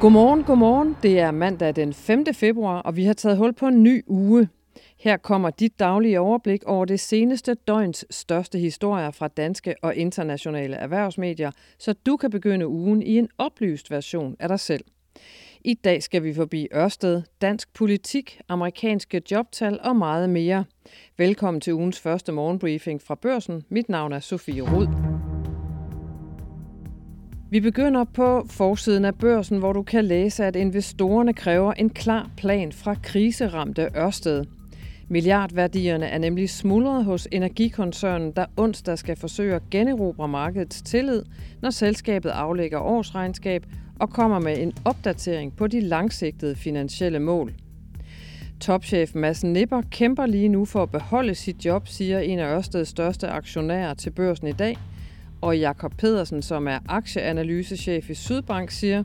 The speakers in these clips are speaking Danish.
Godmorgen, godmorgen. Det er mandag den 5. februar, og vi har taget hul på en ny uge. Her kommer dit daglige overblik over det seneste døgns største historier fra danske og internationale erhvervsmedier, så du kan begynde ugen i en oplyst version af dig selv. I dag skal vi forbi Ørsted, dansk politik, amerikanske jobtal og meget mere. Velkommen til ugens første morgenbriefing fra børsen. Mit navn er Sofie Rud. Vi begynder på forsiden af børsen, hvor du kan læse, at investorerne kræver en klar plan fra kriseramte Ørsted. Milliardværdierne er nemlig smuldret hos energikoncernen, der onsdag skal forsøge at generobre markedets tillid, når selskabet aflægger årsregnskab og kommer med en opdatering på de langsigtede finansielle mål. Topchef Mads Nipper kæmper lige nu for at beholde sit job, siger en af Ørsteds største aktionærer til børsen i dag. Og Jakob Pedersen, som er aktieanalysechef i Sydbank, siger,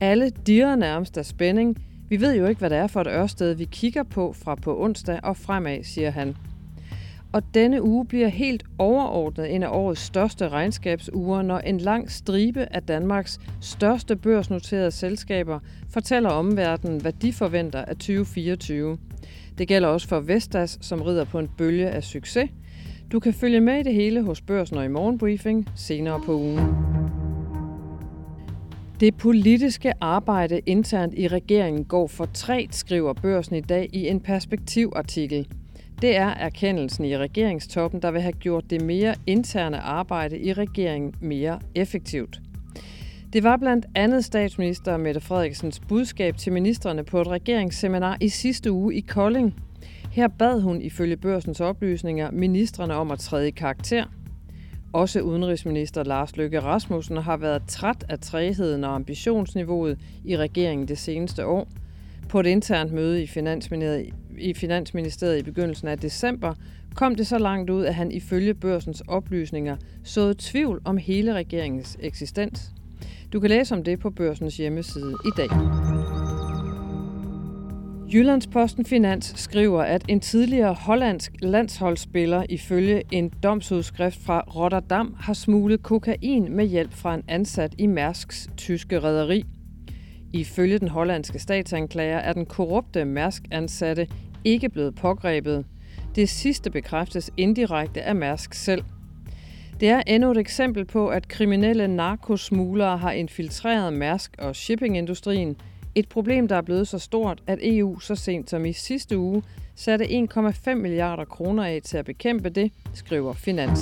alle dirrer nærmest af spænding. Vi ved jo ikke, hvad det er for et Ørsted, vi kigger på fra på onsdag og fremad, siger han. Og denne uge bliver helt overordnet en af årets største regnskabsuger, når en lang stribe af Danmarks største børsnoterede selskaber fortæller omverdenen, hvad de forventer af 2024. Det gælder også for Vestas, som rider på en bølge af succes. Du kan følge med i det hele hos Børsen og i Morgenbriefing senere på ugen. Det politiske arbejde internt i regeringen går for træt, skriver børsen i dag i en perspektivartikel. Det er erkendelsen i regeringstoppen, der vil have gjort det mere interne arbejde i regeringen mere effektivt. Det var blandt andet statsminister Mette Frederiksens budskab til ministerne på et regeringsseminar i sidste uge i Kolding. Her bad hun ifølge børsens oplysninger ministerne om at træde i karakter. Også udenrigsminister Lars Løkke Rasmussen har været træt af træheden og ambitionsniveauet i regeringen det seneste år. På et internt møde i Finansministeriet i Finansministeriet i begyndelsen af december, kom det så langt ud, at han ifølge børsens oplysninger såede tvivl om hele regeringens eksistens. Du kan læse om det på børsens hjemmeside i dag. Jyllandsposten Finans skriver, at en tidligere hollandsk landsholdsspiller ifølge en domsudskrift fra Rotterdam har smuglet kokain med hjælp fra en ansat i Mærsks tyske rederi. Ifølge den hollandske statsanklager er den korrupte Mærsk-ansatte ikke blevet pågrebet. Det sidste bekræftes indirekte af Mærsk selv. Det er endnu et eksempel på, at kriminelle narkosmuglere har infiltreret Mærsk og shippingindustrien. Et problem, der er blevet så stort, at EU så sent som i sidste uge satte 1,5 milliarder kroner af til at bekæmpe det, skriver Finans.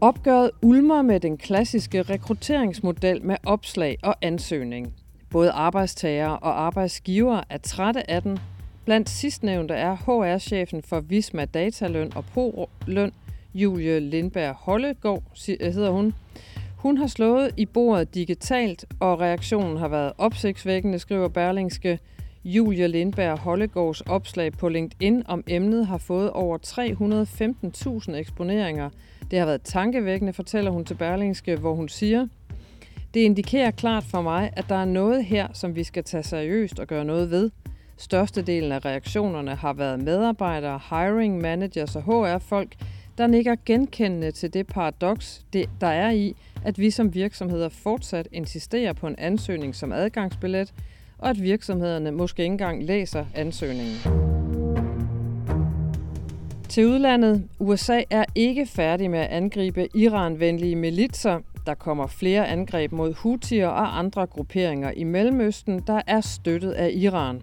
Opgøret ulmer med den klassiske rekrutteringsmodel med opslag og ansøgning. Både arbejdstagere og arbejdsgivere er trætte af den. Blandt sidstnævnte er HR-chefen for Visma Dataløn og ProLøn, Julie Lindberg Hollegård, hedder hun. Hun har slået i bordet digitalt, og reaktionen har været opsigtsvækkende, skriver Berlingske. Julia Lindberg Hollegårds opslag på LinkedIn om emnet har fået over 315.000 eksponeringer. Det har været tankevækkende, fortæller hun til Berlingske, hvor hun siger, det indikerer klart for mig, at der er noget her, som vi skal tage seriøst og gøre noget ved. Størstedelen af reaktionerne har været medarbejdere, hiring managers og HR-folk, der nikker genkendende til det paradoks, det, der er i, at vi som virksomheder fortsat insisterer på en ansøgning som adgangsbillet, og at virksomhederne måske ikke engang læser ansøgningen. Til udlandet. USA er ikke færdig med at angribe Iran-venlige militser, der kommer flere angreb mod Houthier og andre grupperinger i Mellemøsten, der er støttet af Iran.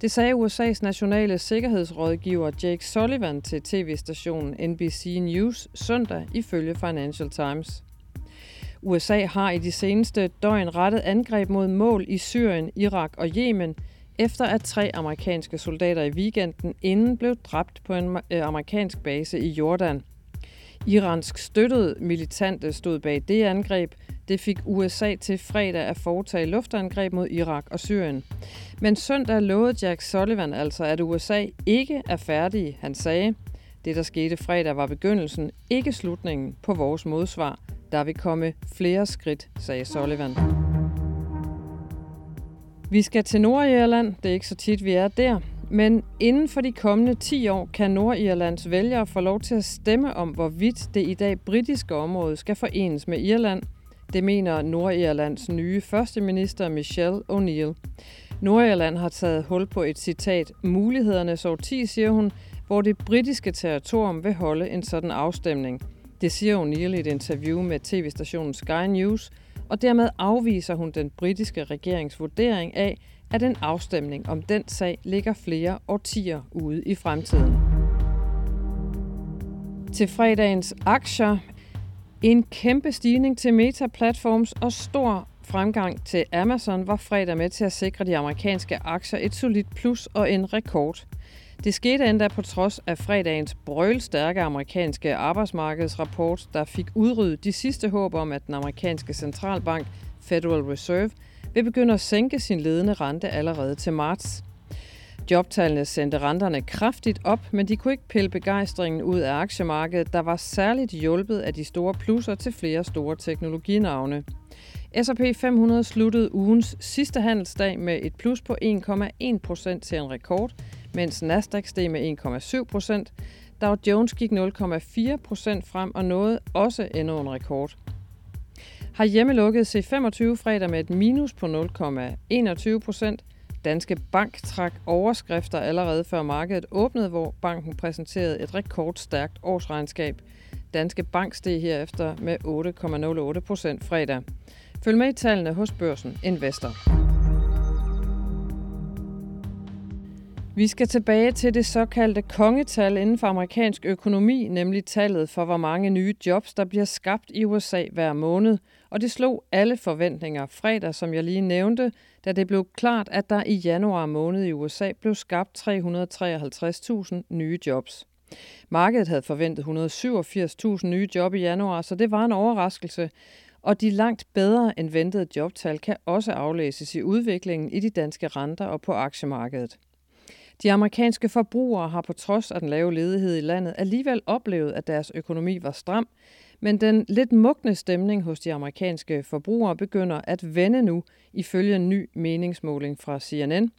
Det sagde USA's nationale sikkerhedsrådgiver Jake Sullivan til tv-stationen NBC News søndag ifølge Financial Times. USA har i de seneste døgn rettet angreb mod mål i Syrien, Irak og Yemen, efter at tre amerikanske soldater i weekenden inden blev dræbt på en øh, amerikansk base i Jordan. Iransk støttede militante stod bag det angreb. Det fik USA til fredag at foretage luftangreb mod Irak og Syrien. Men søndag lovede Jack Sullivan altså, at USA ikke er færdige. Han sagde, det der skete fredag var begyndelsen, ikke slutningen på vores modsvar. Der vil komme flere skridt, sagde Sullivan. Vi skal til Nordirland. Det er ikke så tit, vi er der. Men inden for de kommende 10 år kan Nordirlands vælgere få lov til at stemme om, hvorvidt det i dag britiske område skal forenes med Irland. Det mener Nordirlands nye førsteminister Michelle O'Neill. Nordirland har taget hul på et citat mulighedernes årti, siger hun, hvor det britiske territorium vil holde en sådan afstemning. Det siger O'Neill i et interview med tv-stationen Sky News, og dermed afviser hun den britiske regerings vurdering af, at en afstemning om den sag ligger flere årtier ude i fremtiden. Til fredagens aktier. En kæmpe stigning til Meta Platforms og stor fremgang til Amazon var fredag med til at sikre de amerikanske aktier et solidt plus og en rekord. Det skete endda på trods af fredagens brølstærke amerikanske arbejdsmarkedsrapport, der fik udryddet de sidste håb om, at den amerikanske centralbank Federal Reserve vil begynde at sænke sin ledende rente allerede til marts. Jobtallene sendte renterne kraftigt op, men de kunne ikke pille begejstringen ud af aktiemarkedet, der var særligt hjulpet af de store plusser til flere store teknologinavne. S&P 500 sluttede ugens sidste handelsdag med et plus på 1,1 procent til en rekord, mens Nasdaq steg med 1,7 procent. Dow Jones gik 0,4 procent frem og nåede også endnu en rekord. Har hjemmelukket C25 fredag med et minus på 0,21 procent. Danske Bank trak overskrifter allerede før markedet åbnede, hvor banken præsenterede et rekordstærkt årsregnskab. Danske Bank steg herefter med 8,08 procent fredag. Følg med i tallene hos Børsen Investor. Vi skal tilbage til det såkaldte kongetal inden for amerikansk økonomi, nemlig tallet for, hvor mange nye jobs, der bliver skabt i USA hver måned. Og det slog alle forventninger fredag, som jeg lige nævnte, da det blev klart, at der i januar måned i USA blev skabt 353.000 nye jobs. Markedet havde forventet 187.000 nye job i januar, så det var en overraskelse. Og de langt bedre end ventede jobtal kan også aflæses i udviklingen i de danske renter og på aktiemarkedet. De amerikanske forbrugere har på trods af den lave ledighed i landet alligevel oplevet, at deres økonomi var stram, men den lidt mugne stemning hos de amerikanske forbrugere begynder at vende nu, ifølge en ny meningsmåling fra CNN.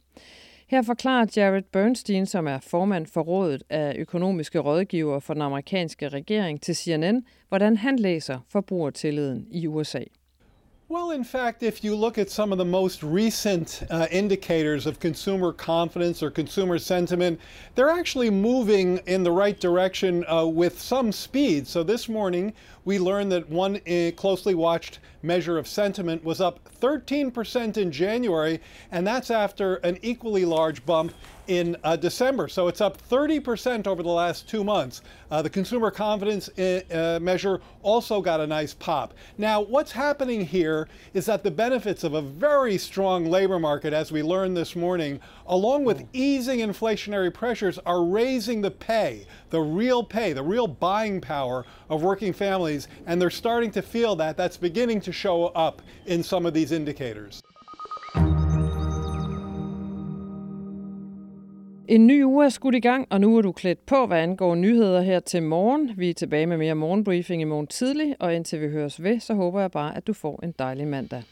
Her forklarer Jared Bernstein, som er formand for rådet af økonomiske rådgivere for den amerikanske regering til CNN, hvordan han læser forbrugertilliden i USA. Well, in fact, if you look at some of the most recent uh, indicators of consumer confidence or consumer sentiment, they're actually moving in the right direction uh, with some speed. So this morning, we learned that one uh, closely watched measure of sentiment was up 13% in January, and that's after an equally large bump in uh, December. So it's up 30% over the last two months. Uh, the consumer confidence uh, uh, measure also got a nice pop. Now, what's happening here is that the benefits of a very strong labor market, as we learned this morning, along with easing inflationary pressures, are raising the pay, the real pay, the real buying power of working families. And they're starting to feel that. That's beginning to show up in some of these indicators. En ny uge er skudt i gang, og nu er du klædt på, hvad angår nyheder her til morgen. Vi er tilbage med mere morgenbriefing i morgen tidlig, og indtil vi høres ved, så håber jeg bare, at du får en dejlig mandag.